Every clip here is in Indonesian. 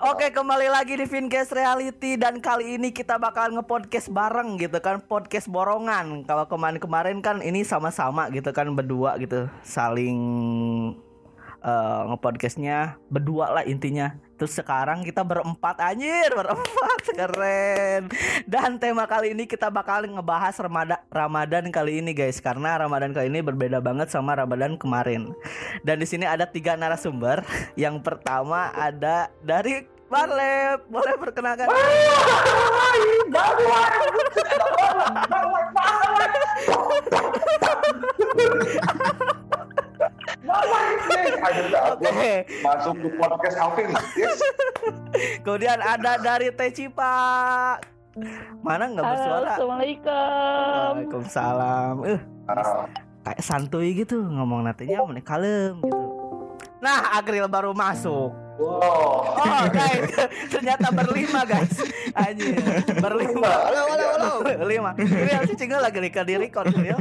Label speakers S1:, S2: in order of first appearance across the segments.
S1: Oke, kembali lagi di Fincast Reality dan kali ini kita bakal nge-podcast bareng gitu kan, podcast borongan. Kalau kemarin-kemarin kan ini sama-sama gitu kan berdua gitu, saling uh, nge-podcastnya berdua lah intinya. Terus sekarang kita berempat anjir, berempat keren. Dan tema kali ini kita bakal ngebahas Ramadan Ramadan kali ini guys, karena Ramadan kali ini berbeda banget sama Ramadan kemarin. Dan di sini ada tiga narasumber. Yang pertama ada dari Barlep, boleh perkenalkan.
S2: Oke. Masuk ke podcast Alvin. Yes.
S1: Kemudian ada dari Tecipa. Mana nggak bersuara?
S3: Assalamualaikum.
S1: Waalaikumsalam. Eh, uh, kayak santuy gitu ngomong nantinya meneh kalem gitu. Nah, Agril baru masuk.
S2: Wow.
S1: Oh, guys, ternyata berlima, guys. Anjir, berlima.
S2: Halo, halo, halo.
S1: Berlima. Ini si Cinggal lagi di record, ya.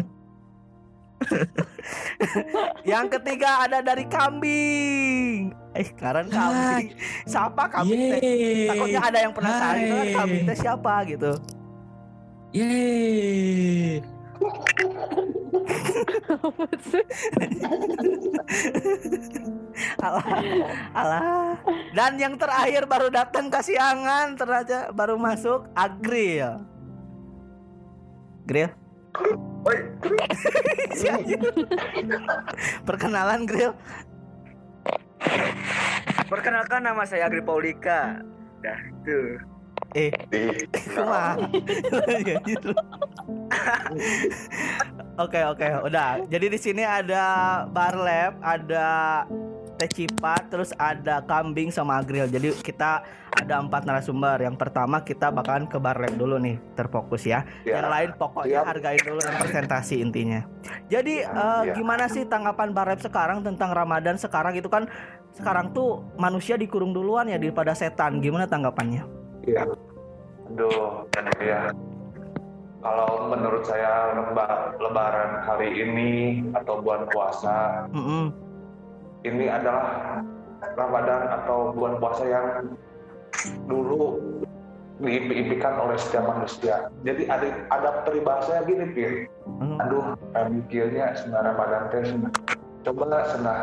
S1: Yang ketiga ada dari kambing. Eh, sekarang kambing. Siapa kambing teh? Takutnya ada yang penasaran kan kambing teh siapa gitu.
S4: Yeay.
S1: alah, alah. Dan yang terakhir baru datang kasihangan, ternyata baru masuk Agril. Grill.
S2: Oi.
S1: Perkenalan Grill.
S5: Perkenalkan nama saya Agri Paulika. Dah tuh.
S1: Eh,
S2: Di.
S1: cuma. Oke oke, udah. Jadi di sini ada bar lab, ada teh cipat, terus ada kambing sama agril. Jadi kita ada empat narasumber. Yang pertama kita bakalan ke bar lab dulu nih, terfokus ya.
S2: Ya.
S1: Yang lain pokoknya
S2: Siap.
S1: hargain dulu dan presentasi intinya. Jadi eh,
S2: Ya.
S1: gimana sih tanggapan bar lab sekarang tentang Ramadan sekarang itu kan sekarang tuh manusia dikurung duluan ya daripada setan. Gimana tanggapannya?
S2: Iya. Aduh, ya. Kalau menurut saya leba- lebaran kali ini atau bulan puasa
S1: Mm-mm.
S2: ini adalah Ramadan atau bulan puasa yang dulu diimpi-impikan oleh setiap manusia. Jadi ada ada peribahasanya gini, Pir.
S1: Mm.
S2: Aduh, mikirnya senang Ramadan teh. Coba lah senang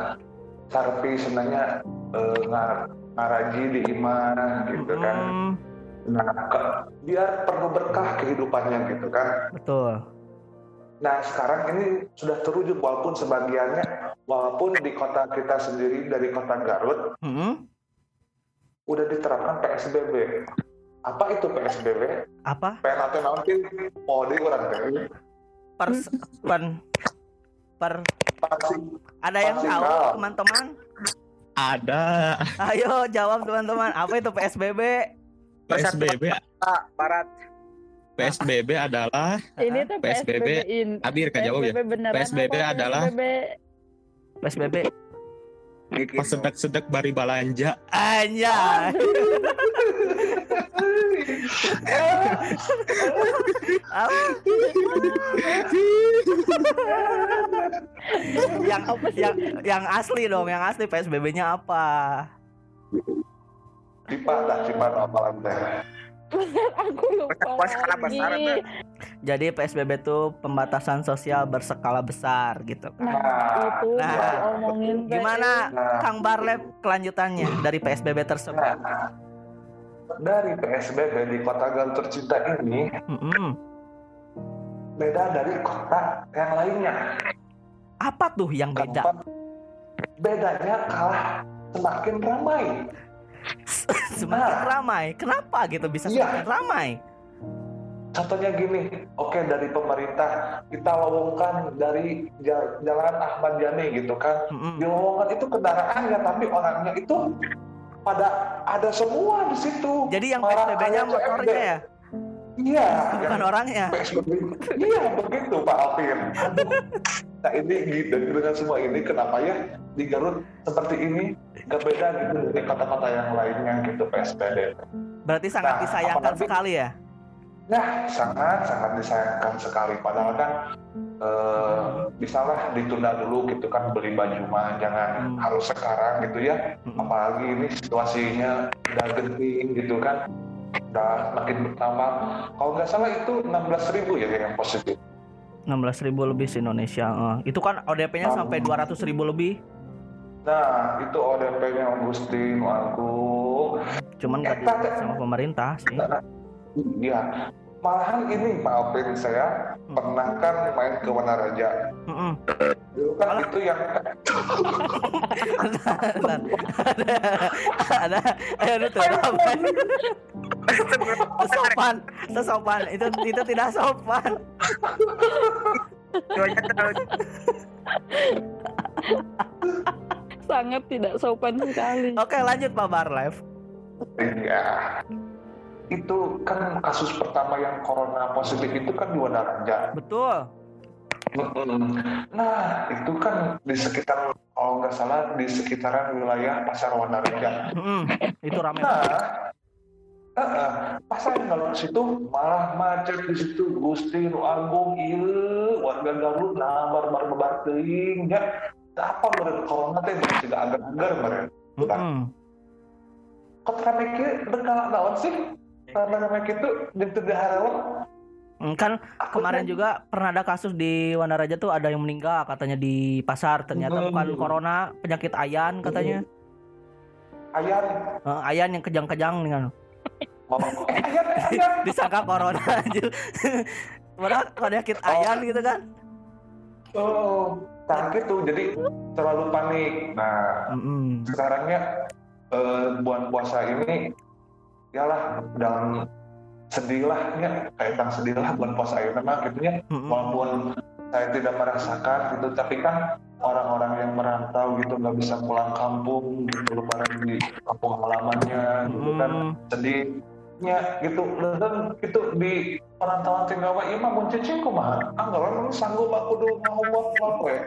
S2: sarpi senangnya eh, ngar- ngaraji di iman gitu kan.
S1: Mm,
S2: Nah, ke- biar penuh berkah kehidupannya gitu kan.
S1: betul.
S2: Nah, sekarang ini sudah terwujud walaupun sebagiannya walaupun di kota kita sendiri dari kota Garut
S1: Mm-mm.
S2: Udah diterapkan PSBB. Apa itu PSBB?
S1: Apa?
S2: PNAT nanti oh di orang teh.
S1: Per, per, per
S2: Pasti
S1: ada yang tahu teman-teman?
S4: Ada
S1: Ayo jawab teman-teman. Apa itu PSBB?
S4: PSBB.
S5: Pak Barat.
S4: PSBB adalah
S3: Ini tuh
S4: PSBB.
S3: PSBB in.
S4: Abir kan jawab ya.
S3: PSBB
S4: adalah-
S3: PSBB?
S1: PSBB.
S5: Mikir.
S4: pas sedek-sedek bari balanja.
S1: Anjay. Apa? yang yang yang asli dong, yang asli PSBB-nya apa?
S2: Cipa dah Cipa apalan teh.
S3: Aku lupa
S5: Pas skala besar tuh.
S1: Jadi PSBB itu pembatasan sosial berskala besar gitu kan.
S3: Nah, itu
S1: Nah,
S3: diomongin.
S1: Gimana
S2: Nah,
S1: Kang Barlep kelanjutannya dari PSBB tersebut?
S2: nah, dari PSBB di kota Garut tercinta ini
S1: Mm-mm.
S2: beda dari kota yang lainnya.
S1: Apa tuh yang beda?
S2: Bedanya kalah semakin ramai.
S1: Semakin
S2: Nah.
S1: ramai. Kenapa gitu bisa
S2: Iya.
S1: semakin ramai?
S2: Contohnya gini, oke dari pemerintah kita lowongkan dari ja- Jalan Ahmad Yani gitu kan.
S1: Mm-mm.
S2: Di lowongan itu kendaraannya tapi orangnya itu pada ada semua di situ.
S1: Jadi yang PSBB-nya motornya ya,
S2: Iya.
S1: bukan orangnya.
S2: PSBB. Iya begitu Pak Alvin. Nah ini gitu dengan semua ini kenapa ya di Garut seperti ini gak beda gitu dari kota-kota yang lainnya gitu PSBB.
S1: Berarti sangat
S2: Nah,
S1: disayangkan
S2: apalagi-
S1: sekali ya.
S2: Nah sangat sangat disayangkan sekali padahal kan eh bisalah ditunda dulu gitu kan beli baju mah jangan
S1: Hmm.
S2: harus sekarang gitu ya
S1: Mm-mm.
S2: apalagi ini situasinya udah genting gitu kan udah makin bertambah kalau nggak salah itu 16.000 ribu ya yang positif
S1: 16 ribu lebih se Indonesia eh. itu kan ODP-nya sampai 200 ribu lebih.
S2: Nah itu ODP-nya Agustin aku
S1: cuman nggak di sama pemerintah sih.
S2: Iya, malahan ini Pak Alvin saya pernah kan main ke Wanaraja.
S1: Mm-mm.
S2: Dulu kan
S1: Malah-
S2: itu yang
S1: ada ada tuh apa sopan sopan itu itu tidak sopan
S3: Sangat tidak sopan sekali.
S1: oke lanjut Pak Barlev
S2: iya itu kan kasus pertama yang corona positif itu kan di Wanaraja.
S1: betul.
S2: Nah itu kan di sekitar kalau nggak salah di sekitaran wilayah pasar Wanaraja.
S1: Mm-mm. itu rame
S2: Nah, eh, eh, pas saya ngelok situ malah macet di situ Gusti Nu Agung ieu warga Garut nah barbar barbar teuing ya. Apa meureun corona teh juga agar-agar meureun.
S1: Mm-mm.
S2: Kok rame kieu dekal naon sih? Karena rame kitu jeung teu dihareup.
S1: Mm, kan kemarin juga pernah ada kasus di Wanaraja tuh ada yang meninggal katanya di pasar ternyata
S2: Hmm.
S1: bukan corona penyakit ayan katanya
S2: Ayan,
S1: Eh, ayan yang kejang-kejang nih kan
S2: ayan.
S1: disangka corona aja padahal penyakit ayan gitu kan
S2: Oh, nah gitu. Jadi terlalu panik. Nah,
S1: Mm-mm.
S2: sekarangnya eh, bulan puasa ini yalah dalam sedih lah ya kayak tang sedih lah bulan puasa ini mah gitu ya
S1: Mm-mm.
S2: walaupun saya tidak merasakan gitu tapi kan orang-orang yang merantau gitu nggak bisa pulang kampung gitu lebaran di kampung halamannya gitu kan.
S1: Mm.
S2: sedihnya gitu. Dan itu di perantauan tinggawa iya mah mun cicing kumaha? Anggaran sanggup aku dulu mau buat apa ya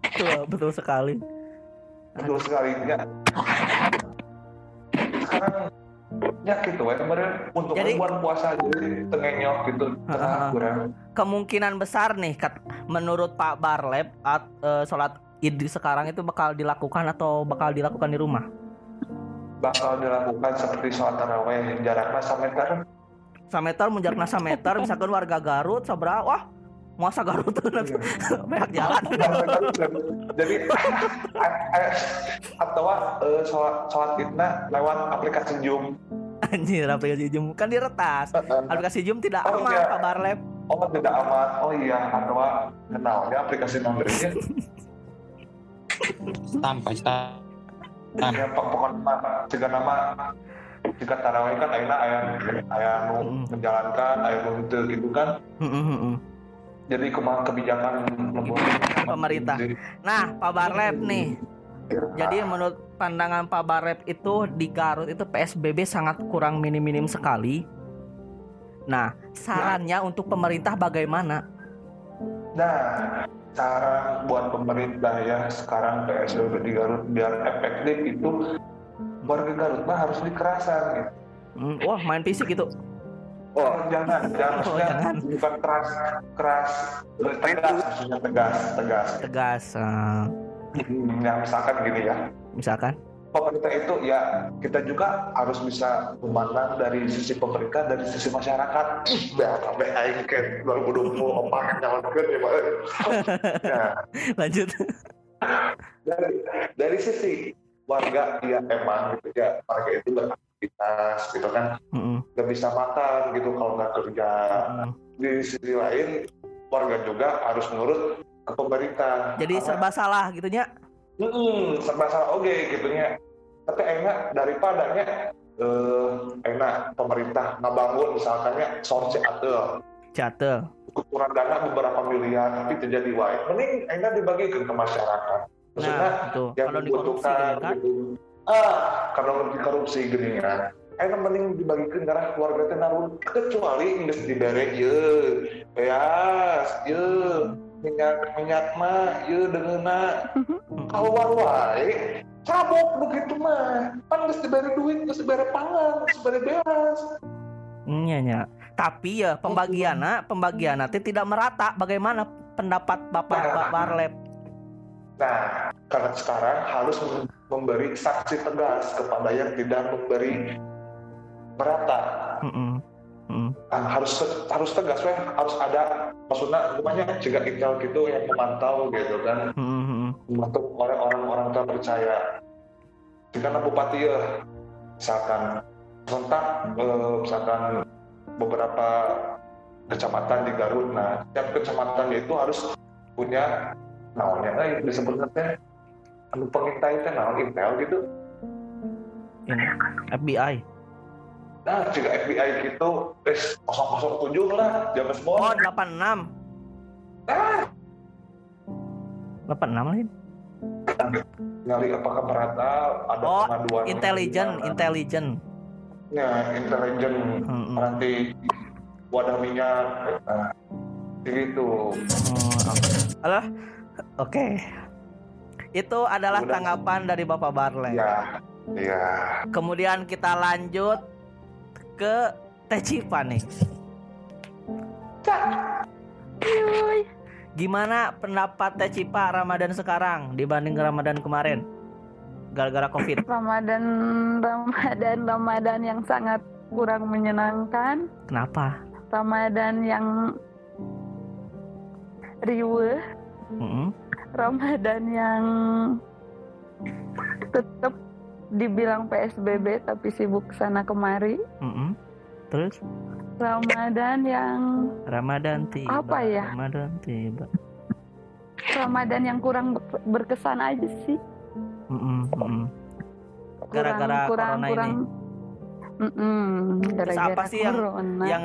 S1: betul betul sekali.
S2: Betul sekali ya sekarang ya gitu ya kemarin untuk
S1: Jadi-
S2: bulan puasa jadi tengenyok gitu tengah kurang
S1: kemungkinan besar nih kat- menurut Pak Barlep at, eh, sholat id sekarang itu bakal dilakukan atau bakal dilakukan di rumah?
S2: Bakal dilakukan seperti sholat taraweh jaraknya meter
S1: sameter menjarak nasa meter misalkan warga Garut seberapa wah masa Garut tuh nanti banyak jalan.
S2: Jadi a- a- atau eh, sholat sholat idna lewat aplikasi Zoom.
S1: Anjir aplikasi Zoom. Kan diretas aplikasi Zoom tidak
S2: Oh,
S1: aman
S2: iya.
S1: Pak Barlep.
S2: Oh tidak aman. Oh iya atau kenalnya aplikasi nomornya
S4: Tanpa stamp.
S2: ya pok- pokoknya jika nama jika taraweh kan ayeuna aya aya nu
S1: Mm.
S2: menjalankan aya nu henteu gitu kan. Jadi kebijakan
S1: Pemerintah. Nah, Pak Barlep nih. Jadi menurut pandangan Pak Barlep itu di Garut itu PSBB sangat kurang minim-minim sekali. Nah, sarannya untuk pemerintah bagaimana?
S2: nah cara buat pemerintah ya sekarang PSBB di Garut biar efektif itu warga Garut mah harus dikerasan gitu.
S1: Hmm, wah, main fisik gitu.
S2: Oh, jangan, jangan,
S1: Oh, jangan.
S2: bukan keras, keras, tegas, maksudnya tegas, tegas.
S1: Tegas. eh,
S2: Yang misalkan gini ya,
S1: misalkan.
S2: pemerintah itu ya kita juga harus bisa memandang dari sisi pemerintah dari sisi masyarakat ya sampai aing kan 2024 nyalakan ya Pak nah,
S1: Lanjut.
S2: dari, dari sisi warga ya emang gitu ya warga itu beraktivitas gitu kan nggak bisa makan gitu kalau nggak kerja
S1: mm-mm.
S2: di sisi lain warga juga harus nurut ke pemerintah
S1: Jadi
S2: Karena-
S1: serba salah gitunya.
S2: Hmm, serba salah oke gitu nya. Tapi enak daripadanya eh enak pemerintah ngabangun misalkannya sorsi atau
S1: Jatuh.
S2: kekurangan dana beberapa miliar tapi terjadi wae. Mending enak dibagikan ke masyarakat. Maksudnya
S1: Nah, itu
S2: yang
S1: kalau
S2: dibutuhkan
S1: kan.
S2: gitu. Ah, kalau di korupsi gini kan. Enak mending dibagikan karena keluarga teh narun. Kecuali geus dibere ieu beas ieu minyak minyak mah ieu deungeuna keluar wae cabok begitu mah. Pan geus diberi duit geus diberi pangan geus diberi beas.
S1: Iya, iya. Tapi ya pembagiannya, pembagiannya teh tidak merata. Bagaimana pendapat Bapak Pak Barlep?
S2: Nah, karena sekarang harus memberi sanksi tegas kepada yang tidak memberi merata.
S1: Mm-mm. Mm.
S2: Nah, harus harus tegas, weh. harus ada maksudnya rumahnya juga intel gitu yang memantau gitu kan,
S1: Mm-mm.
S2: untuk orang-orang orang terpercaya. Jika bupati ya, misalkan serentak eh, misalkan beberapa kecamatan di Garut, nah setiap kecamatan itu harus punya naonnya eh, disebutnya anu pengintai teh naon intel gitu.
S1: Ini FBI.
S2: Nah, jika FBI gitu, eh 007 lah, James Bond.
S1: Oh, 86.
S2: Ah,
S1: 86 lagi.
S2: nyari apakah merata ada
S1: Oh,
S2: pengaduan
S1: Intelijen, intelijen.
S2: ya intelijen
S1: Mm-mm.
S2: nanti wadah minyak nah, gitu
S1: Oh, oke. Alah, oke. Itu adalah
S2: Udah.
S1: tanggapan dari Bapak Barlep.
S2: ya ya
S1: Kemudian kita lanjut ke Teh Cipa nih. Gimana pendapat Teh Cipa Ramadan sekarang dibanding Ramadan kemarin? Gara-gara Covid.
S3: Ramadan, Ramadan, Ramadan yang sangat kurang menyenangkan.
S1: Kenapa?
S3: Ramadan yang riuh.
S1: Mm-mm.
S3: Ramadan yang tetap dibilang PSBB tapi sibuk sana kemari.
S1: Mm-mm. Terus
S3: Ramadan yang
S1: Ramadan tiba.
S3: Apa ya?
S1: Ramadan tiba.
S3: Ramadan yang kurang ber- berkesan aja sih.
S1: Mm-mm.
S3: Kurang,
S1: Gara-gara
S3: kurang,
S1: corona
S3: kurang.
S1: ini.
S3: Mm-mm, gara-gara
S1: apa sih yang-
S3: corona.
S1: Yang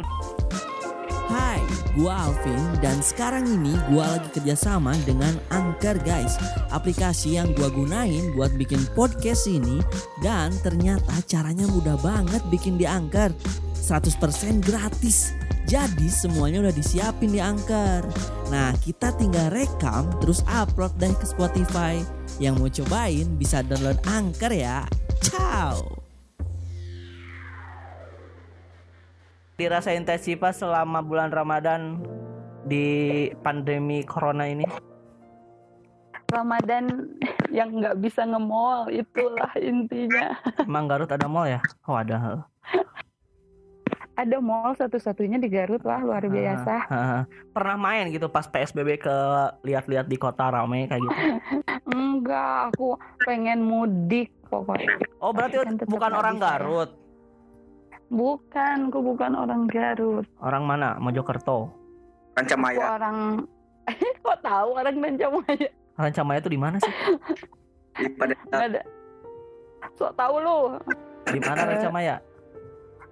S6: Hai, gua Alvin dan sekarang ini gua lagi kerjasama dengan Anchor guys. Aplikasi yang gua gunain buat bikin podcast ini Dan ternyata caranya mudah banget bikin di Anchor. 100% gratis. Jadi semuanya udah disiapin di Anchor. Nah kita tinggal rekam terus upload deh ke Spotify. Yang mau cobain bisa download Anchor ya. Ciao
S1: dirasain Teh Cipa selama bulan Ramadan di pandemi corona ini?
S3: Ramadan yang nggak bisa nge-mall itulah intinya.
S1: Emang Garut ada mall ya? Oh ada.
S3: Ada mall satu-satunya di Garut lah luar biasa.
S1: Ah, Pernah main gitu pas PSBB ke lihat-lihat di kota rame kayak gitu?
S3: Enggak, aku pengen mudik pokoknya.
S1: Oh berarti
S3: Kan
S1: bukan orang
S3: ya.
S1: Garut,
S3: Bukan, aku bukan orang Garut.
S1: orang mana? Mojokerto.
S3: Aku
S5: Rancamaya
S3: orang kok tahu orang Rancamaya?
S1: Rancamaya itu di mana sih?
S5: di pada
S3: ada. Sok tahu lu.
S1: Di mana Rancamaya?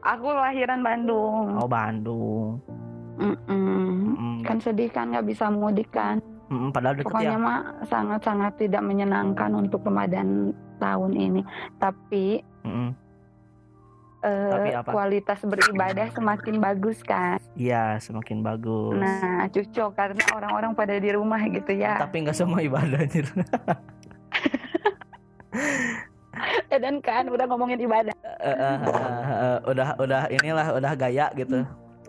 S3: Aku lahiran Bandung.
S1: Oh Bandung.
S3: Mm-mm.
S1: Mm,
S3: Kan sedih kan nggak bisa mudik kan.
S1: mm, padahal deket
S3: Pokoknya
S1: ya.
S3: mah sangat-sangat tidak menyenangkan untuk Ramadan tahun ini. Tapi
S1: Mm,
S3: eh,
S1: Tapi apa?
S3: kualitas beribadah semakin bagus kan.
S1: Iya semakin bagus.
S3: Nah, cocok karena orang-orang pada di rumah gitu ya.
S1: Tapi nggak semua ibadah anjir.
S3: Eh, dan kan udah ngomongin ibadah.
S1: Eh, eh, eh, eh, udah udah inilah udah gaya gitu.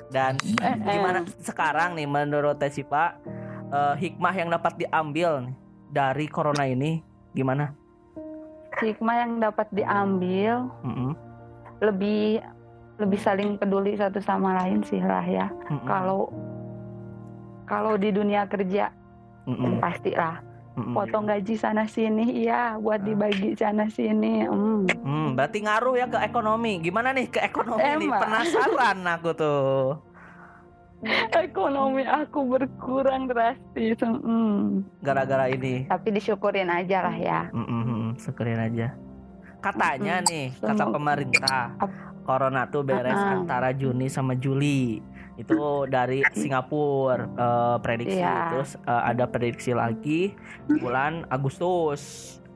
S1: Dan
S3: Eh, eh.
S1: gimana sekarang nih menurut Teh Sipa eh, hikmah yang dapat diambil nih dari corona ini gimana?
S3: Hikmah yang dapat diambil
S1: Mm-mm,
S3: lebih lebih saling peduli satu sama lain sih lah ya. Kalau kalau di dunia kerja
S1: mm-mm,
S3: pastilah
S1: mm-mm.
S3: potong gaji sana sini iya buat dibagi sana sini. Hmm.
S1: Hmm, berarti ngaruh ya ke ekonomi. Gimana nih ke ekonomi nih?
S3: Emang.
S1: Penasaran aku tuh.
S3: Ekonomi aku berkurang drastis. Hmm.
S1: Gara-gara ini.
S3: Tapi disyukurin aja lah ya.
S1: Mm-mm, syukurin aja. Katanya nih kata
S3: Semoga-
S1: pemerintah, corona tuh beres
S3: Uh-uh.
S1: antara Juni sama Juli. Itu dari Singapura eh, prediksi.
S3: Iya.
S1: Terus eh, ada prediksi lagi bulan Agustus,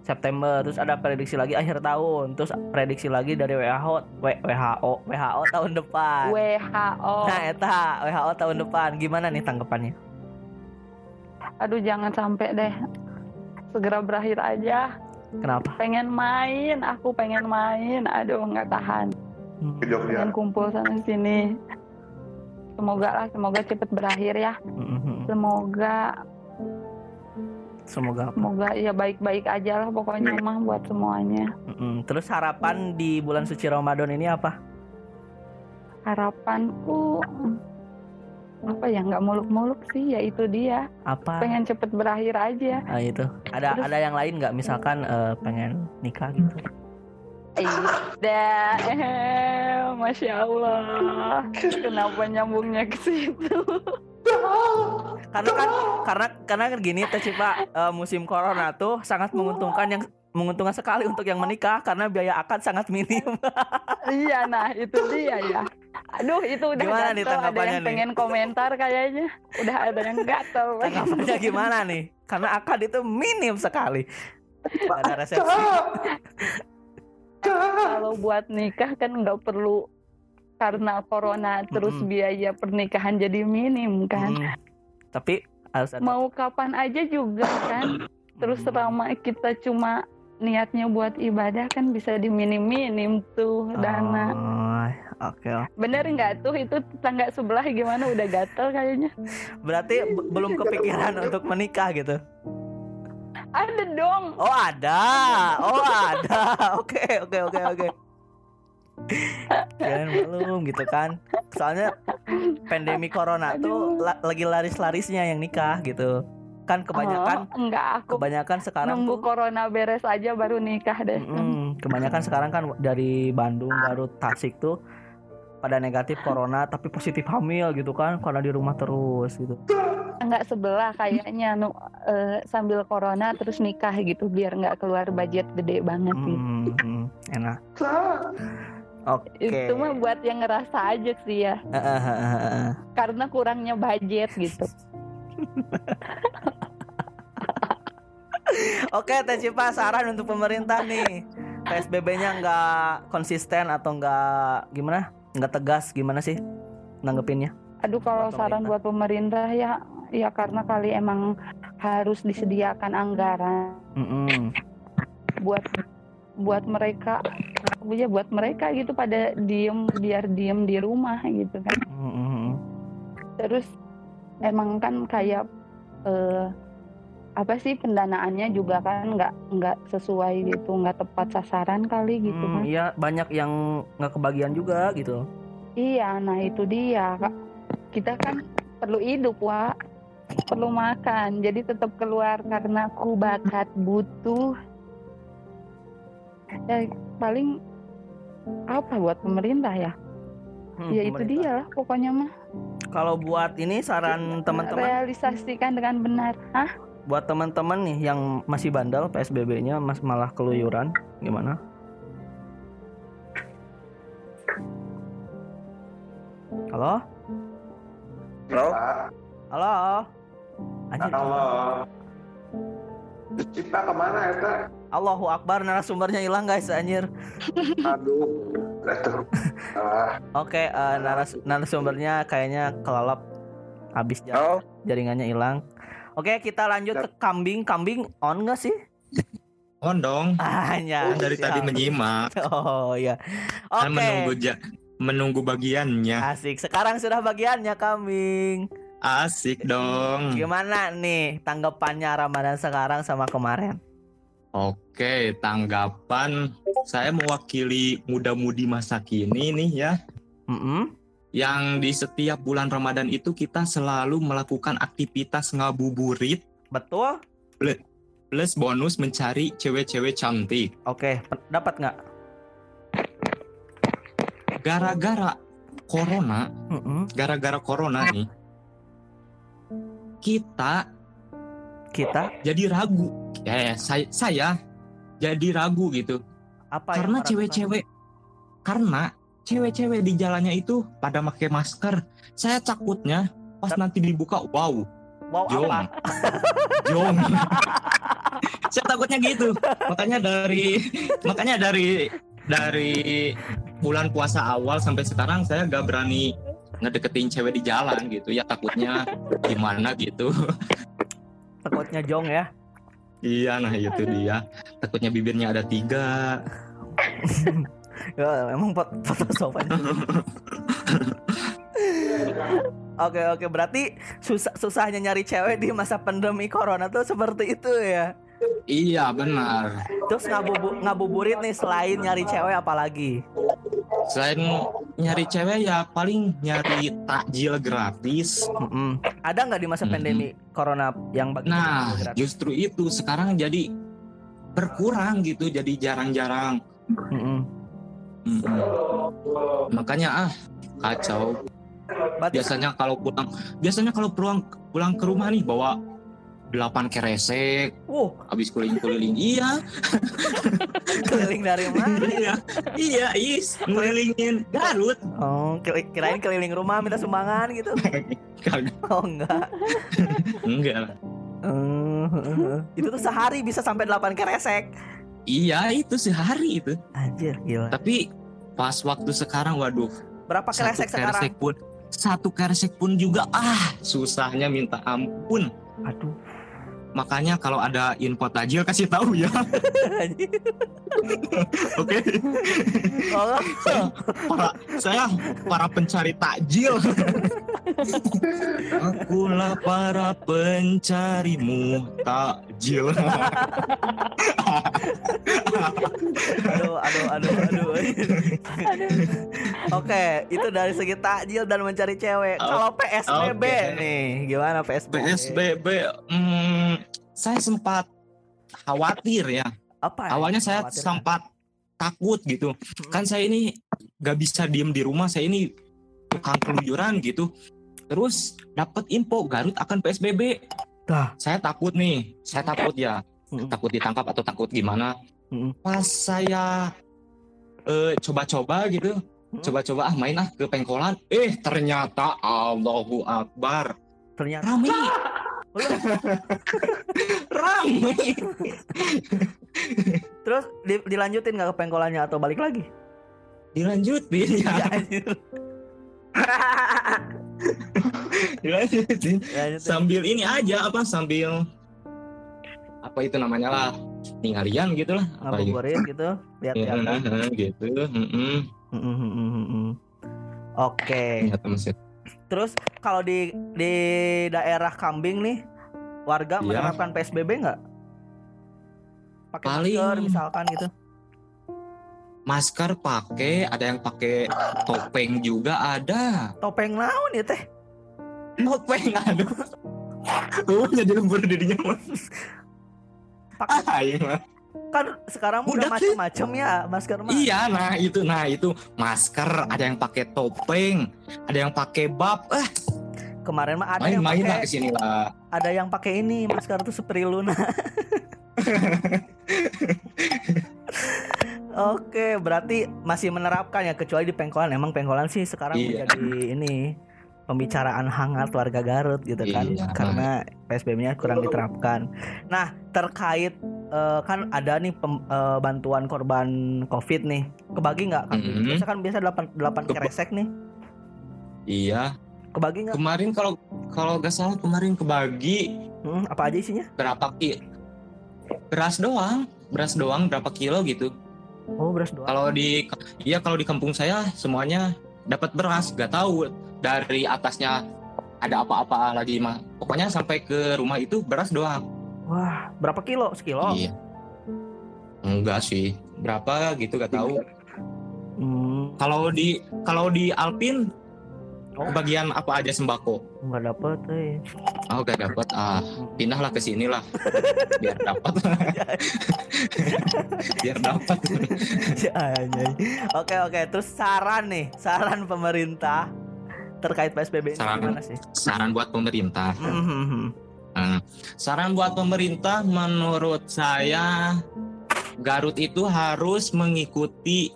S1: September. Terus ada prediksi lagi akhir tahun. Terus prediksi lagi dari WHO, WHO, WHO tahun depan.
S3: WHO.
S1: Nah, eta WHO tahun depan. Gimana nih tanggapannya?
S3: Aduh jangan sampai deh. Segera berakhir aja.
S1: Kenapa?
S3: Pengen main, aku pengen main. Aduh nggak tahan.
S1: Hmm.
S2: ke Jogja
S3: Pengen kumpul sana sini. semoga lah semoga cepet berakhir ya
S1: Mm-mm.
S3: semoga
S1: Semoga.
S3: semoga ya baik-baik aja lah pokoknya mah buat semuanya
S1: Mm-mm. Terus harapan di bulan suci Ramadan ini apa?
S3: harapanku apa ya nggak muluk-muluk sih ya itu dia
S1: Apa?
S3: pengen cepet berakhir aja
S1: Ah, itu. Ada
S3: Terus-
S1: ada yang lain nggak? Misalkan eh, pengen nikah gitu.
S3: Ida, eh, masya Allah, kenapa nyambungnya ke situ?
S1: Karena kan karena karena gini Teh Cipa eh, musim corona tuh sangat menguntungkan yang menguntungkan sekali untuk yang menikah karena biaya akad sangat minim.
S3: iya, nah itu dia ya. Aduh, itu udah
S1: Gimana nih
S3: gatel. Ada
S1: tanggapannya
S3: yang
S1: nih?
S3: pengen komentar kayaknya. Udah ada yang gatel.
S1: Tanggapannya gimana nih? Karena akad itu minim sekali. Ada resepsi.
S3: Kalau buat nikah kan nggak perlu karena corona terus
S1: Mm-mm.
S3: biaya pernikahan jadi minim kan.
S1: Mm. Tapi harus ada
S3: Mau kapan aja juga kan. Terus selama kita cuma niatnya buat ibadah kan bisa diminim-minim tuh dana.
S1: Oh, Oke.
S3: Bener nggak tuh itu tetangga sebelah gimana udah gatel kayaknya?
S1: Berarti belum kepikiran untuk menikah gitu.
S3: Ada dong.
S1: Oh ada, oh ada. Oke oke oke oke. Kirain belum gitu kan. Soalnya pandemi corona tuh la- lagi laris-larisnya yang nikah gitu. Kan kebanyakan
S3: Oh, enggak aku
S1: kebanyakan sekarang
S3: nunggu
S1: tuh
S3: corona beres aja baru nikah deh.
S1: Mm-mm. kebanyakan sekarang kan dari Bandung baru Tasik tuh pada negatif corona tapi positif hamil gitu kan karena di rumah terus gitu.
S3: Enggak sebelah kayaknya nu, eh, sambil corona terus nikah gitu biar nggak keluar budget gede banget gitu.
S1: Hmm, hmm, enak. Oke.
S3: Itu mah buat yang ngerasa aja sih ya. Karena kurangnya budget gitu.
S1: Oke, Teh Cipa saran untuk pemerintah nih. PSBB-nya nggak konsisten atau nggak gimana? Nggak tegas gimana sih nanggepinnya?
S3: Aduh kalau
S1: Buat
S3: saran buat pemerintah ya ya karena kali emang harus disediakan anggaran
S1: Mm-mm.
S3: buat buat mereka ya buat mereka gitu pada diem biar diem di rumah gitu kan
S1: Mm-mm.
S3: terus emang kan kayak eh, apa sih pendanaannya juga kan nggak nggak sesuai gitu nggak tepat sasaran kali gitu
S1: Hmm,
S3: kan
S1: Iya banyak yang nggak kebagian juga gitu.
S3: iya nah itu dia kita kan perlu hidup wa perlu makan jadi tetap keluar karena ku bakat butuh. Ya paling apa buat pemerintah ya?
S1: Hmm,
S3: ya itu dia lah pokoknya mah
S1: Kalau buat ini saran teman-teman,
S3: realisasikan dengan benar. Hah?
S1: Buat teman-teman nih yang masih bandel PSBB-nya mas malah keluyuran, gimana? Halo?
S5: Halo?
S1: Halo? Anjir.
S2: Allah. Cipta ke mana eta?
S1: Allahu Akbar narasumbernya hilang guys anjir.
S2: Aduh. Atuh. Ah,
S1: Oke, eh, naras narasumbernya kayaknya kelelep habis jar-
S5: Halo?
S1: jaringannya hilang. Oke, kita lanjut ke kambing. Kambing on nggak sih?
S4: On dong.
S1: Hanya
S4: Kan dari tadi menyimak.
S1: Oh iya. Oke.
S4: menunggu ja- menunggu bagiannya.
S1: Asik. Sekarang sudah bagiannya kambing.
S4: Asik dong.
S1: Gimana nih tanggapannya Ramadan sekarang sama kemarin?
S4: Oke, tanggapan saya mewakili muda-mudi masa kini nih ya.
S1: Mm-mm.
S4: Yang di setiap bulan Ramadan itu kita selalu melakukan aktivitas ngabuburit
S1: Betul?
S4: plus bonus mencari cewek-cewek cantik.
S1: Oke, dapat nggak?
S4: Gara-gara corona, gara-gara corona nih, kita
S1: Kita
S4: jadi ragu. Ya, saya, saya jadi ragu gitu.
S1: apa
S4: karena cewek-cewek, karena cewek-cewek di jalannya itu pada pakai masker. Saya takutnya pas nanti dibuka, wow,
S1: Wow
S4: jong,
S1: apa?
S4: jong. saya takutnya gitu. Makanya dari, makanya dari dari bulan puasa awal sampai sekarang saya gak berani ngedeketin cewek di jalan gitu ya takutnya gimana gitu
S1: Takutnya jong ya.
S4: iya nah itu dia takutnya bibirnya ada tiga
S1: Ya, emang pot foto sopan. Oke oke berarti susah susahnya nyari cewek di masa pandemi corona tuh seperti itu ya.
S4: Iya benar.
S1: Terus ngabubu ngabuburit nih selain nyari cewek apalagi?
S4: Selain nyari cewek ya paling nyari takjil gratis.
S1: Mm-mm. Ada nggak di masa
S4: Mm-mm.
S1: pandemi corona yang bagi
S4: Nah, justru itu sekarang jadi berkurang gitu, jadi jarang-jarang.
S1: Mm-mm.
S4: Makanya ah kacau.
S1: Berarti
S4: Biasanya kalau pulang, biasanya kalau pulang pulang ke rumah nih bawa delapan keresek,
S1: Wow,
S4: habis keliling-keliling. Iya,
S1: keliling dari mana?
S4: iya, iya, is ngelilingin Garut.
S1: Oh, kirain keliling rumah minta sumbangan gitu. Oh, enggak.
S4: enggak lah.
S1: Eh, itu tuh sehari bisa sampai 8 keresek.
S4: Iya itu sehari itu.
S1: Anjir, gila.
S4: Tapi pas waktu sekarang, waduh,
S1: Berapa
S4: satu
S1: keresek sekarang?
S4: keresek pun, satu keresek pun juga ah susahnya minta ampun.
S1: Aduh.
S4: Makanya kalau ada info tajil kasih tahu ya. Oke.
S1: Oh,
S4: para saya para pencari takjil. Akulah para pencarimu takjil.
S1: aduh, aduh, aduh, aduh. Oke, itu dari segi takjil dan mencari cewek. Kalau PSBB
S4: oke.
S1: nih, gimana PSBB?
S4: PSBB, hmm, saya sempat khawatir ya.
S1: Apa? ya?
S4: Awalnya saya
S1: Khawatir.
S4: sempat takut gitu. Kan saya ini gak bisa diem di rumah. Saya ini tukang keluyuran gitu. Terus dapat info Garut akan PSBB.
S1: Dah.
S4: Saya takut nih. Saya takut ya.
S1: Mm-mm.
S4: Takut ditangkap atau takut gimana.
S1: Mm-mm.
S4: Pas saya eh, coba-coba gitu.
S1: Mm.
S4: Coba-coba ah main ah ke pengkolan. Eh ternyata Allahu Akbar.
S1: Ternyata
S4: Rame. Rame.
S1: terus di- dilanjutin nggak ke pengkolannya atau balik lagi?
S4: Dilanjutin ya. Dilanjutin. Sambil ini aja apa sambil apa itu namanya lah tinggalian gitu lah apa gitu
S1: ngabuburit gitu lihat-lihat
S4: gitu.
S1: Oke, terus kalau di di daerah Kambing nih warga
S4: Iya.
S1: menerapkan PSBB nggak? Pakai masker misalkan gitu.
S4: Masker pakai ada yang pakai topeng juga ada.
S1: Topeng naon ya teh?
S4: topeng ada tuh jadi lembur dirinya mah
S1: Pakai.
S4: Ah, iya,
S1: kan sekarang udah
S4: Udah,
S1: macam-macam ya masker mah.
S4: iya nah itu nah itu. Masker ada yang pakai topeng ada yang pakai bab eh.
S1: Kemarin mah ada yang
S4: main-main lah
S1: pakai
S4: ke sini lah
S1: ada yang pakai ini masker tuh Spriluna. Oke, berarti masih menerapkan ya kecuali di Pengkolan. Emang Pengkolan sih sekarang
S4: Iya.
S1: menjadi ini pembicaraan hangat warga Garut gitu kan
S4: Iya.
S1: karena PSBB-nya kurang diterapkan. Nah, terkait eh, kan ada nih pem- eh, bantuan korban Covid nih. Kebagi nggak? Kang?
S4: Mhm.
S1: Biasa kan biasa 8 8
S4: Keba-
S1: keresek nih.
S4: iya
S1: Kebagi nggak?
S4: kemarin kalau kalau gak salah kemarin kebagi
S1: Hmm, apa aja isinya?
S4: berapa ki beras doang beras doang berapa kilo gitu
S1: Oh, beras doang.
S4: kalau di iya kalau di kampung saya semuanya dapat beras gak tahu dari atasnya ada apa-apa lagi mah pokoknya sampai ke rumah itu beras doang
S1: Wah, berapa kilo? Sekilo?
S4: iya enggak sih berapa gitu gak tahu
S1: Hmm,
S4: kalau di kalau di Alpin
S1: Oh.
S4: bagian apa aja sembako
S1: nggak dapet, eh.
S4: oh gak dapat ah pindahlah ke sini lah biar dapat biar dapat
S1: Ya, anjay. Oke oke, terus saran nih, saran pemerintah terkait PSBB ini
S4: Saran.
S1: gimana sih?
S4: saran buat pemerintah
S1: Mhm.
S4: Nah, saran buat pemerintah menurut saya Garut itu harus mengikuti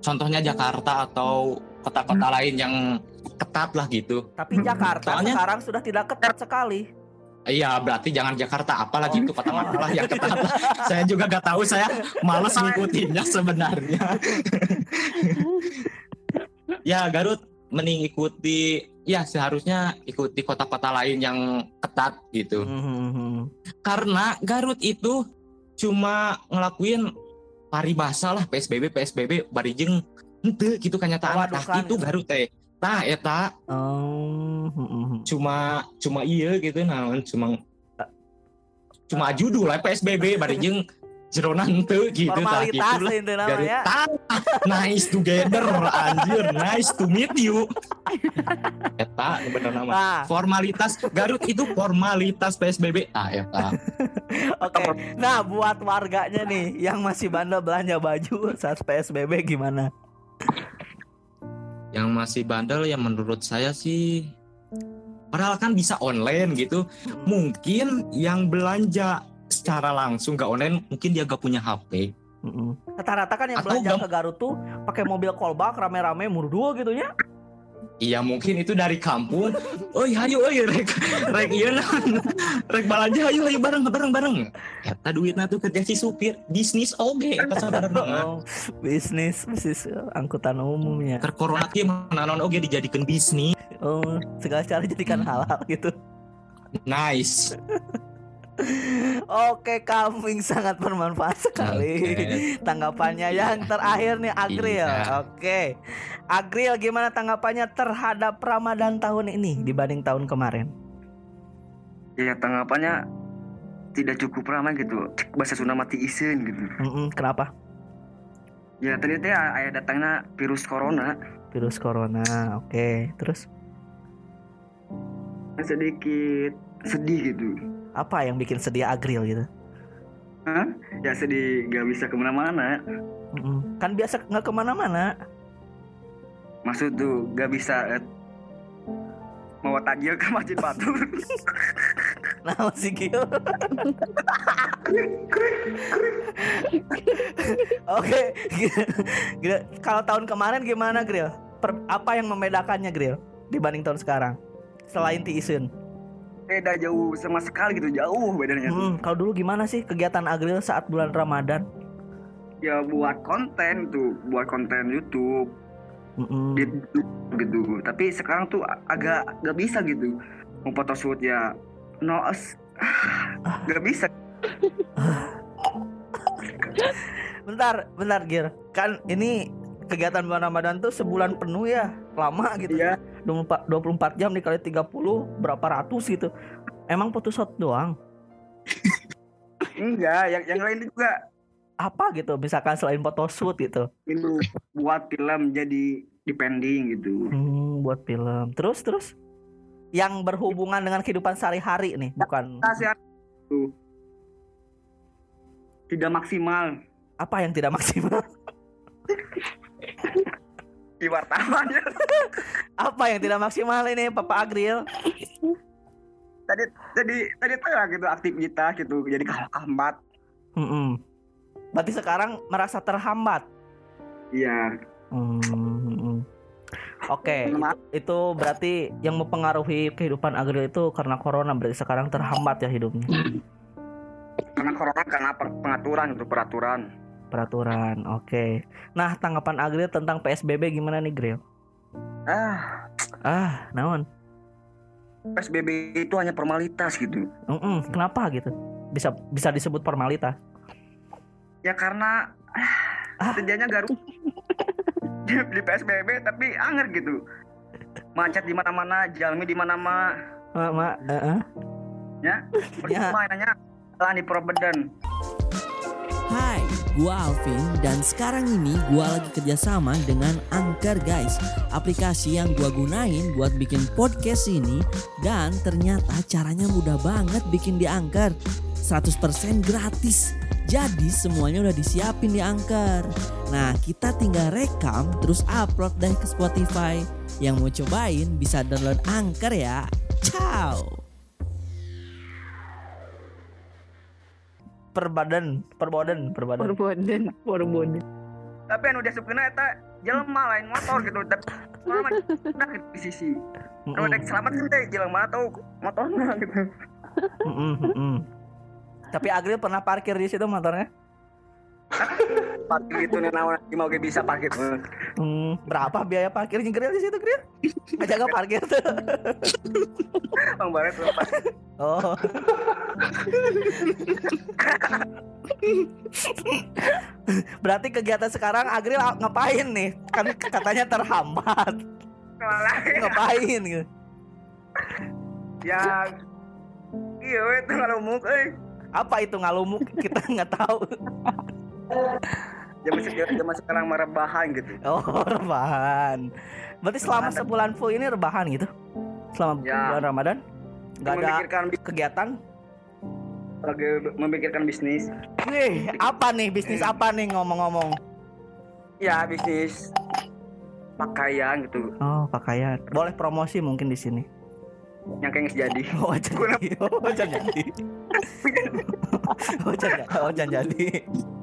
S4: contohnya Jakarta atau kota-kota lain yang ketat lah gitu.
S1: Tapi Jakarta
S4: Soalnya-
S1: sekarang sudah tidak ketat sekali.
S4: Iya, berarti jangan Jakarta, apalagi itu kota mana lah yang ketat. saya juga gak tahu, saya males ngikutinnya sebenarnya. ya, Garut mending ikuti ya seharusnya ikuti kota-kota lain yang ketat gitu.
S1: Mhm.
S4: karena Garut itu cuma ngelakuin paribasa lah PSBB PSBB barijeng ente gitu kenyataan
S1: Waduh,
S4: nah
S1: kan.
S4: itu Garut teh tah eta
S1: Oh, hmm, hmm.
S4: cuma cuma iya gitu naon cuma cuma judul lah PSBB bari jeung jerona henteu gitu tah
S1: formalitas
S4: gitu lah.
S1: itu namanya.
S4: tah, nice together anjir nice to meet you eta bener nama
S1: Nah,
S4: formalitas Garut itu formalitas PSBB ah eta
S1: oke. Nah, buat warganya nih yang masih bandel belanja baju saat PSBB gimana?
S4: Yang masih bandel ya menurut saya sih padahal kan bisa online gitu mungkin yang belanja secara langsung gak online mungkin dia gak punya HP.
S1: Rata-rata kan yang
S4: Atau
S1: belanja
S4: gam-
S1: ke Garut tuh pakai mobil kolbak rame-rame murdu gitu ya.
S4: Iya mungkin itu dari kampung. Oi hayu oi rek rek iya rek belanja hayu hayu bareng bareng bareng. Eta duitnya tuh kerja si supir. Bisnis oge eta saudara
S1: Oh, bisnis, bisnis angkutan umumnya.
S4: ter corona kieu naon oge dijadikan bisnis.
S1: Oh, segala cara jadikan
S4: Hmm.
S1: halal gitu.
S4: nice
S1: Oke, kambing sangat bermanfaat sekali.
S4: Oke.
S1: Tanggapannya yang terakhir nih Agril.
S4: Iya.
S1: Oke. Agril gimana tanggapannya terhadap Ramadan tahun ini dibanding tahun kemarin?
S5: Ya tanggapannya tidak cukup ramai gitu. Cek bahasa Sunda mati isin gitu.
S1: Mm-mm, kenapa?
S5: Ya tadi teh aya datangnya virus corona.
S1: Virus corona. Oke. Terus
S5: Sedikit sedih gitu.
S1: Apa yang bikin sedih Agril gitu?
S5: Hah? Ya sedih gak bisa ke mana-mana.
S1: Mm-mm. Kan biasa nggak ke mana-mana.
S5: Maksud tuh gak bisa eh, mau tajil ke Masjid Batu.
S1: Nah, si Gil. Oke, Gril. Kalau tahun kemarin gimana, Gril? Per- apa yang membedakannya, Gril, dibanding tahun sekarang? Selain Ti Isun.
S5: Beda jauh sama sekali gitu, jauh bedanya.
S1: Hmm, kalau dulu gimana sih kegiatan Agril saat bulan Ramadan?
S5: Ya buat konten tuh, buat konten YouTube
S1: Mm-mm.
S5: di gitu. Tapi sekarang tuh agak gak bisa gitu. Mau photoshoot ya no as gak bisa.
S1: Bentar, bentar, Gir. Kan ini kegiatan bulan Ramadan tuh sebulan penuh ya, lama gitu.
S5: Iya.
S1: 24, 24 jam dikali 30 berapa ratus gitu. Emang photoshoot doang?
S5: Enggak, yang yang lain juga
S1: Apa gitu? Misalkan selain photoshoot gitu.
S5: itu buat film jadi depending gitu.
S1: Hmm, buat film. Terus terus yang berhubungan dengan kehidupan sehari-hari nih, bukan.
S5: Tidak maksimal
S1: apa yang tidak maksimal.
S5: Di wartawannya.
S1: Apa yang tidak maksimal ini, Papa Agril?
S5: Tadi tadi tadi tuh gitu aktivitas gitu jadi kehambat.
S1: Mm-mm. Berarti sekarang merasa terhambat.
S5: Iya.
S1: Hmm, mm-mm. Oke, itu, itu berarti yang mempengaruhi kehidupan Agril itu karena corona berarti sekarang terhambat ya hidupnya.
S5: Karena corona karena pengaturan itu peraturan.
S1: Peraturan. Oke. Nah, tanggapan Agril tentang PSBB gimana nih, Gril?
S5: Ah,
S1: Ah, naon?
S5: PSBB itu hanya formalitas gitu.
S1: Mm-mm, kenapa gitu? Bisa bisa disebut formalitas.
S5: Ya karena ah, kerjanya garuk di, di PSBB tapi anger gitu. Macet di mana-mana, jalmi di mana-mana.
S1: Ma, ma, eh, eh.
S5: Ya, percuma nanya lah di Probeden.
S6: Hai, gua Alvin dan sekarang ini gua lagi kerjasama dengan Anchor guys. Aplikasi yang gua gunain buat bikin podcast ini Dan ternyata caranya mudah banget bikin di Anchor. 100% gratis. Jadi semuanya udah disiapin di Anchor. Nah kita tinggal rekam terus upload deh ke Spotify. Yang mau cobain bisa download Anchor ya. Ciao
S1: Perbadan, perboden, perbadan.
S3: Perboden, perboden.
S5: Tapi yang udah sukena eta jelema lain motor gitu. Tapi lama udah di sisi. Kalau udah selamat kan teh jelema tahu motornya gitu.
S1: mm-mm. Tapi Agril pernah parkir di situ motornya?
S5: Parkir gitu nih nawan mau ge bisa parkir.
S1: Hmm, berapa biaya parkirnya Gril di situ Gril? Aja gak parkir tuh.
S5: Bang Baret tuh
S1: Oh. Berarti kegiatan sekarang Agril ngapain nih? Kan katanya terhambat. Ngapain gitu?
S5: ya iya we tuh kalau muk eh
S1: Apa itu ngalumuk? Kita nggak tahu.
S5: Zaman sekarang zaman sekarang mah rebahan gitu
S1: Oh, rebahan. Berarti selama
S5: Rebahan.
S1: sebulan full ini rebahan gitu? Selama
S5: Ya.
S1: bulan Ramadan? Nggak ada kegiatan?
S5: lagi memikirkan bisnis
S1: Wih, apa nih bisnis apa nih ngomong-ngomong?
S5: ya bisnis pakaian gitu
S1: Oh, pakaian. Boleh promosi mungkin di sini.
S5: yang kayak jadi
S1: Oh, jadi. Oh, jadi. oh, oh, jangan jadi.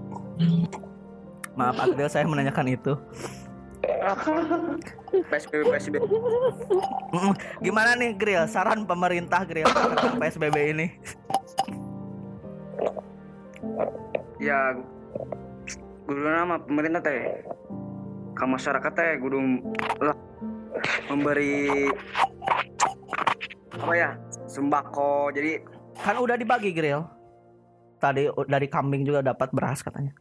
S1: Maaf, Adel, saya menanyakan itu.
S5: PSBB PSBB.
S1: Gimana nih, Grill? Saran pemerintah Grill tentang PSBB ini?
S5: ya guru nama pemerintah teh ke masyarakat teh guru lah memberi apa ya sembako jadi
S1: Kan udah dibagi Grill. Tadi dari kambing juga dapat beras katanya.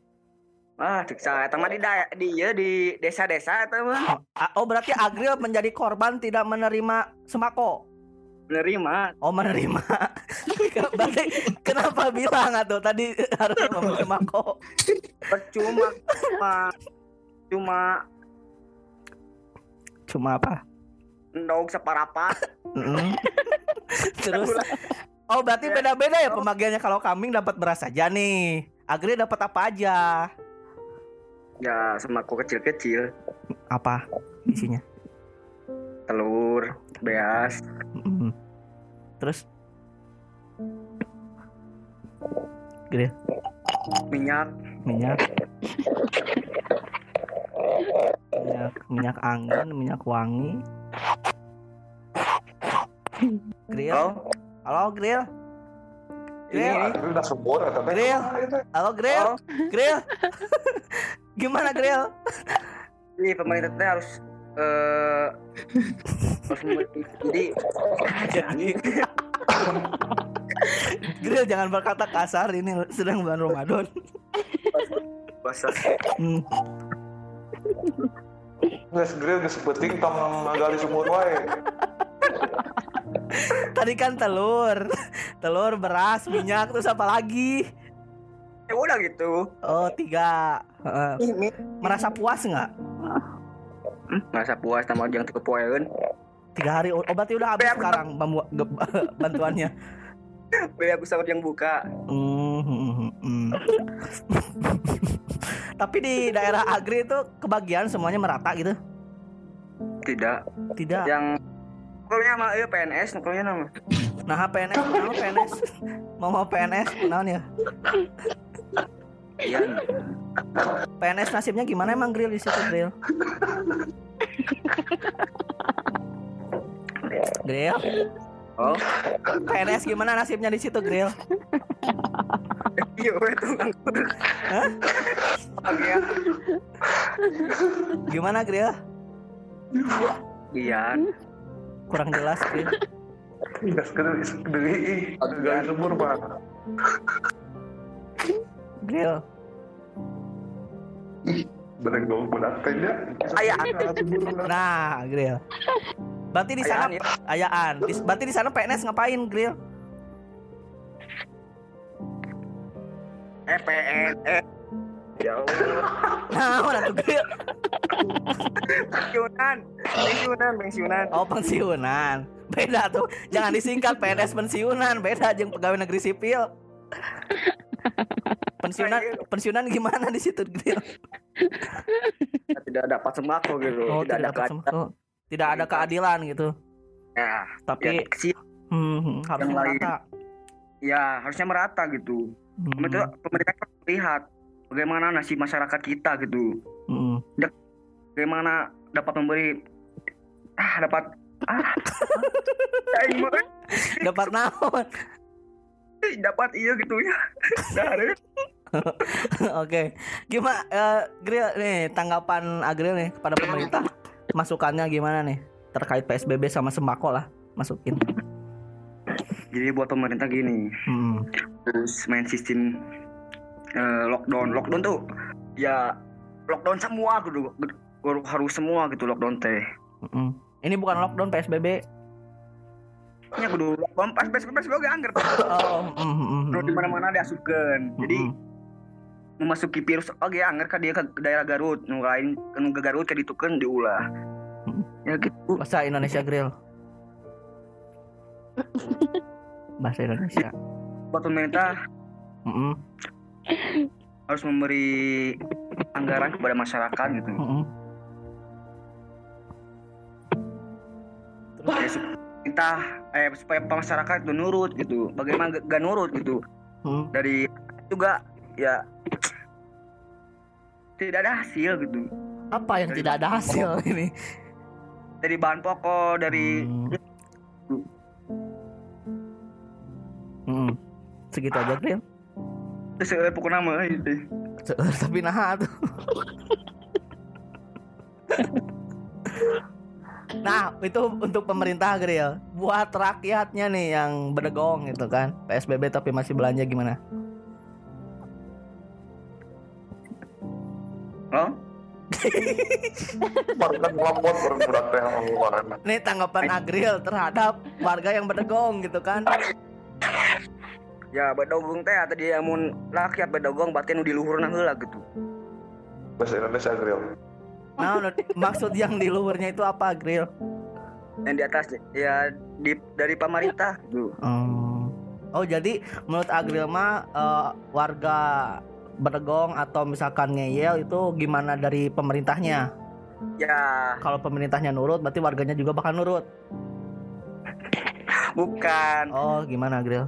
S5: Ah siksa eta mah di daya- di ya di desa-desa eta mah
S1: Ah, Oh, berarti Agril menjadi korban tidak menerima sembako.
S5: menerima
S1: Oh, menerima. berarti kenapa bilang atau tadi harus memberi sembako?
S5: percuma cuma cuma
S1: Cuma apa?
S5: ndog separapat.
S1: Terus Oh berarti beda-beda ya pembagiannya kalau kambing dapat beras aja nih. Agri dapat apa aja?
S5: Ya sembako kecil-kecil.
S1: Apa isinya?
S5: telur beas.
S1: Mm-mm. Terus? Gede
S5: minyak.
S1: Minyak. Minyak minyak angin minyak wangi. Grill?
S5: Oh
S1: halo grill
S2: Ini
S1: grill
S2: akhirnya udah subur atau itu.
S1: halo grill.
S5: Oh.
S1: Grill. Gimana grill?
S5: Ini pemerintah teh harus eh harus memberi- jadi
S1: jadi grill jangan berkata kasar. Ini sedang bulan Ramadan.
S5: Bahasa
S1: Hmm.
S2: Geus grill geus penting tong gali sumur wae.
S1: tadi kan telur telur beras minyak terus apa lagi?
S5: Ya udah gitu.
S1: Oh tiga. Merasa puas nggak?
S5: Masa puas sama yang tuh kepoeun
S1: tiga hari oh berarti udah habis sekarang bantuannya?
S5: Be aku sama yang buka.
S1: Hmm, hmm, hmm, hmm. tapi di daerah agri itu kebagian semuanya merata gitu?
S5: Tidak.
S1: Tidak.
S5: Yang nukulnya mah iya PNS nukulnya nama
S1: nah PNS mau PNS mau mau PNS naon ya?
S5: Iya.
S1: PNS nasibnya gimana emang grill? Di situ grill? Grill?
S5: Oh.
S1: PNS gimana nasibnya di situ grill?
S5: Iya nganggur
S1: Hah?
S5: bagian
S1: gimana grill?
S5: Iya
S1: kurang jelas grill
S2: Geus grill deui gali sumur mah.
S1: grill
S2: Bener gue budak teh nya.
S5: Aya.
S1: nah grill berarti di sana
S5: Ayaan ya.
S1: ayaan. Berarti di sana PNS ngapain grill
S5: eh ya Allah
S1: nah mana tuh grill
S5: pensiunan. Pensiunan pensiunan.
S1: Oh pensiunan. Beda tuh. Jangan disingkat PNS pensiunan. Beda jeung pegawai negeri sipil. Pensiunan pensiunan gimana di situ Grill?
S5: tidak dapat sembako gitu.
S1: Oh
S5: tidak, ada
S1: dapat
S5: keadilan.
S1: sembako. Tidak ada keadilan. gitu.
S5: Ya
S1: Tapi
S5: kecil.
S1: Hmm, hmm, harus
S5: yang lain.
S1: merata.
S5: Ya harusnya merata gitu.
S1: Hmm,
S5: pemerintah pemerintah lihat bagaimana nasib masyarakat kita gitu.
S1: Hmm.
S5: Bagaimana dapat memberi? Ah dapat. Ah ah, ini mah kan
S1: Dapat naon?
S5: Dapat iya gitu ya. Dari.
S1: Oke. Gimana eh, Grill nih Tanggapan Agril nih Kepada pemerintah? Masukannya gimana nih? Terkait PSBB sama sembako lah Masukin.
S5: Jadi buat pemerintah gini.
S1: Hmm.
S5: terus main sistem eh, lockdown. Lockdown tuh ya lockdown semua gitu harus semua gitu lockdown teh
S1: Hmm. Ini bukan lockdown PSBB.
S5: nya kudu lockdown pas PSBB PSBB oge angger
S1: Oh, mm, mm, mm,
S5: terus di mana-mana diasupkeun jadi
S1: mm.
S5: memasuki virus oge angger ka dia ke daerah Garut nu lain nu ke Garut ka ditukeun diulah ya gitu
S1: bahasa Indonesia grill. Bahasa Indonesia.
S5: buat pemerintah
S1: Mm-mm,
S5: harus memberi anggaran kepada masyarakat gitu
S1: mm-mm.
S5: Terus sup- kita eh supaya masyarakat itu nurut gitu bagaimana gak, gak nurut gitu
S1: Mm.
S5: dari juga ya tidak ada hasil gitu
S1: Apa yang tidak ada hasil ini?
S5: dari bahan pokok dari
S1: Hmm. Mm. Segitu aja grill.
S5: terus eh, pokok nama itu
S1: Tapi nah tuh. Nah, itu untuk pemerintah Grill. Buat rakyatnya nih yang berdegong gitu kan. PSBB tapi masih belanja gimana?
S2: Allah.
S1: Nih tanggapan Agril terhadap warga yang berdegong gitu kan.
S5: ya bedogong teh tadi amun rakyat bedogong berarti nu di luhurna heula gitu
S2: Bahasa Indonesia grill.
S1: Nah, maksud yang di luhurnya itu apa Agril?
S5: yang di atas ya di dari pemerintah gitu
S1: Hmm. Oh, jadi menurut Agril mah eh, warga berdegong atau misalkan ngeyel itu gimana dari pemerintahnya?
S5: ya
S1: Kalau pemerintahnya nurut, berarti warganya juga bakal nurut.
S5: bukan
S1: Oh, gimana Agril?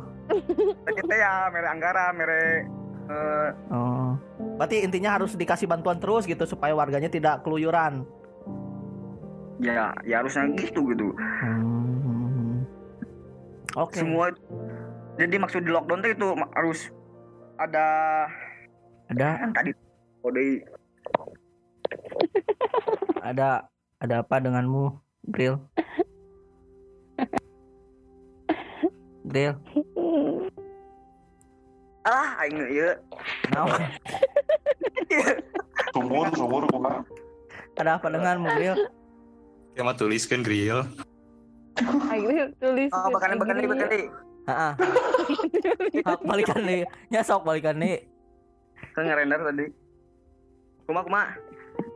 S5: tadi teh ya mere anggaran mere eh,
S1: Oh. Berarti intinya harus dikasih bantuan terus gitu supaya warganya tidak keluyuran.
S5: ya ya harusnya gitu gitu
S1: Hmm. Oke.
S5: semua jadi maksud di lockdown tuh itu harus ada
S1: Ada
S5: kan tadi kode
S1: ada ada apa denganmu, Grill? Grill.
S5: ah aing ya
S1: Naon?
S2: Sumur, sumur, kumaha?
S1: Ada apa denganmu, Grill?
S4: Ya mah tuliskan grill.
S3: Akhirnya tulis
S5: oh bakal bakal bakal
S1: Heeh. Hak balikan nih. Ya sok balikan nih.
S5: kan ngerender tadi kuma kuma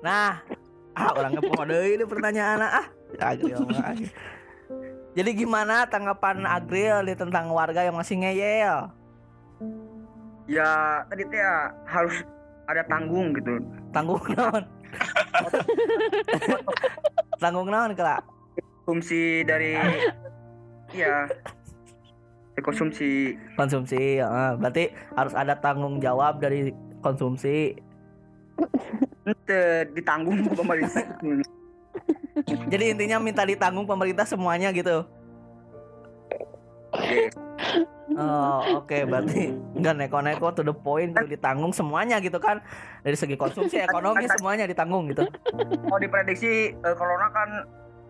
S1: Nah, ah orang ngepoho deui ini pertanyaan ah. Agril. Jadi gimana tanggapan Agril nih tentang warga yang masih ngeyel?
S5: Ya tadi teh ya harus ada tanggung gitu
S1: Tanggung naon? Tanggung naon kela?
S5: konsumsi dari ya konsumsi
S1: Konsumsi, heeh. berarti harus ada tanggung jawab dari konsumsi.
S5: ditanggung pemerintah
S1: Jadi intinya minta ditanggung pemerintah semuanya gitu. Oh, oke berarti nggak neko-neko to the point gitu ditanggung semuanya gitu kan. Dari segi konsumsi, ekonomi semuanya ditanggung gitu.
S5: mau diprediksi eh, corona kan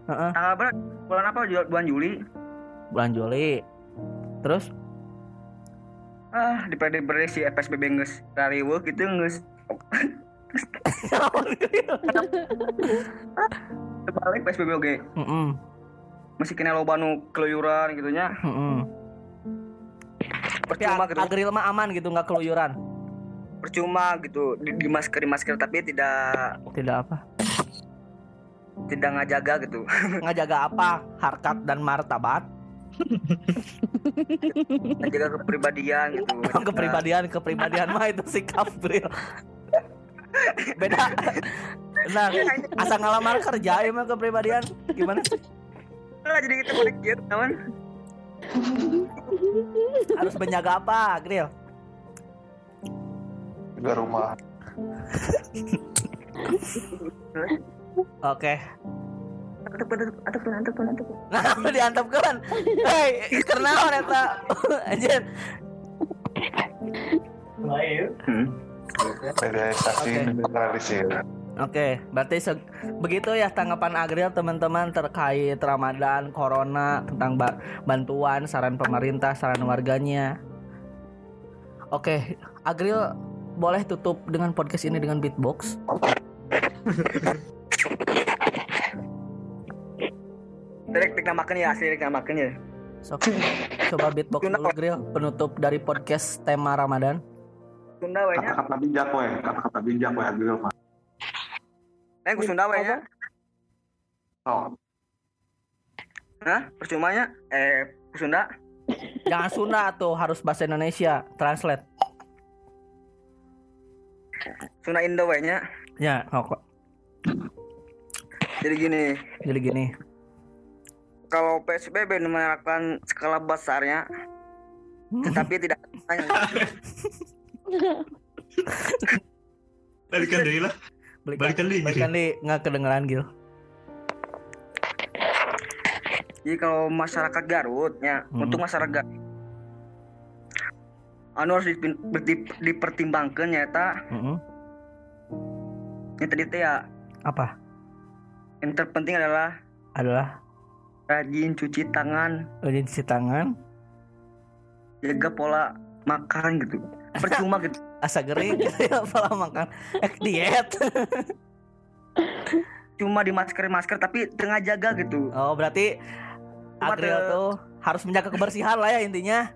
S1: Heeh.
S5: tanggal berapa bulan apa bulan Juli
S1: Bulan Juli. Terus
S5: ah diprediksi PSBB nges rariweuh gitu nges balik PSBB oke
S1: Heeh.
S5: masih kena loba nu keluyuran gitu nya
S1: heeh.
S5: Percuma gitu
S1: Agril mah aman gitu nggak keluyuran.
S5: percuma gitu di, di masker di masker tapi tidak
S1: Tidak apa.
S5: tidak ngajaga gitu
S1: Ngajaga apa? Harkat dan martabat.
S5: ngajaga kepribadian gitu
S1: kepribadian kepribadian mah itu sikap Bril. Beda. Nah, asa ngalamar kerja mah kepribadian gimana?
S5: Jadi kita balik gitu teman
S1: Harus menjaga apa, Gril?
S2: Juga rumah.
S1: Oke.
S5: Antep, antep, antep, antep, antep.
S1: Nah, diantepkeun. Hei, karena eta anjir.
S5: Hmm.
S2: Mediasi
S1: Oke.
S2: generalisir.
S1: Oke, berarti se- begitu ya tanggapan Agril teman-teman terkait Ramadan, Corona, tentang ba- bantuan, saran pemerintah, saran warganya. Oke, Agril boleh tutup dengan podcast ini dengan beatbox.
S5: Direk dik namakeun ya, asli namakeun ya.
S1: Sok, coba beatbox dulu grill penutup dari podcast tema Ramadan.
S2: Kata-kata bijak we, kata-kata bijak we Agril mah.
S5: Neng ku Sunda we nya.
S2: So,
S5: Hah? Percuma nya eh Sunda.
S1: Jangan Sunda tuh, harus bahasa Indonesia. Translate.
S5: Sunda Indo nya.
S1: Ya, oh, kok.
S5: Jadi gini,
S1: Jadi gini.
S5: kalau PSBB menerapkan skala besarnya tetapi tidak
S4: Balikan deh lah.
S1: Balikan,
S4: Balikan di.
S1: balikan di nggak kedengeran Gil.
S5: Jadi kalau masyarakat Garut ya,
S1: Hmm.
S5: untuk masyarakat anu harus dipin- di- dipertimbangkan ya ta
S1: Mm-mm.
S5: yang tadi teh ya
S1: Apa?
S5: yang terpenting adalah
S1: Adalah
S5: rajin cuci tangan
S1: rajin cuci tangan,
S5: jaga pola makan gitu percuma gitu
S1: asa gering gitu ya pola makan. Eh, diet.
S5: cuma di masker masker tapi tengah jaga gitu
S1: Oh, berarti
S5: Cuma
S1: Agril
S5: te-
S1: tuh harus menjaga kebersihan lah ya intinya.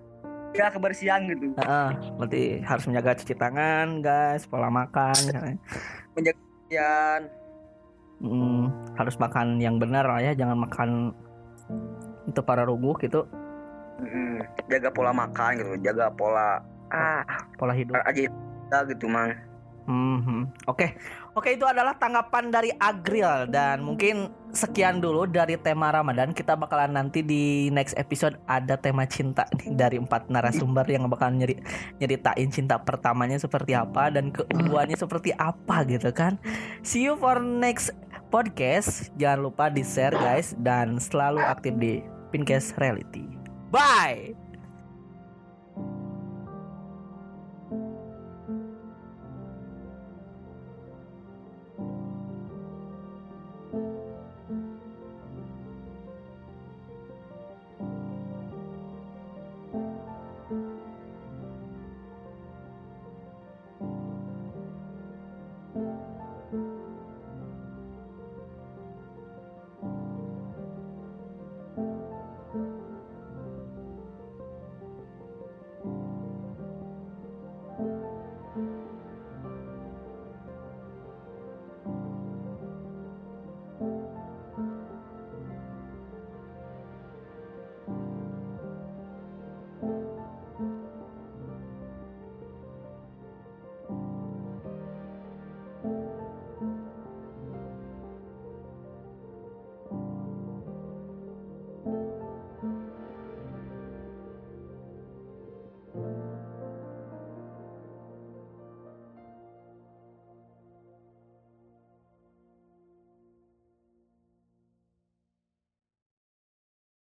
S5: ya kebersihan gitu
S1: Heeh, berarti harus menjaga cuci tangan, guys, pola makan.
S5: dan
S1: Mm, harus makan yang benar lah ya, jangan makan untuk para ruguh gitu,
S5: mm, jaga pola makan gitu jaga pola ah
S1: pola hidup.
S5: aja gitu mang
S1: Mhm. Oke, oke itu adalah tanggapan dari Agril dan mungkin sekian dulu dari tema Ramadan. Kita bakalan nanti di next episode ada tema cinta nih dari empat narasumber yang bakalan nyeri nyeritain cinta pertamanya seperti apa dan keduanya seperti apa gitu kan. See you for next podcast. Jangan lupa di share guys dan selalu aktif di Pincast Reality. Bye.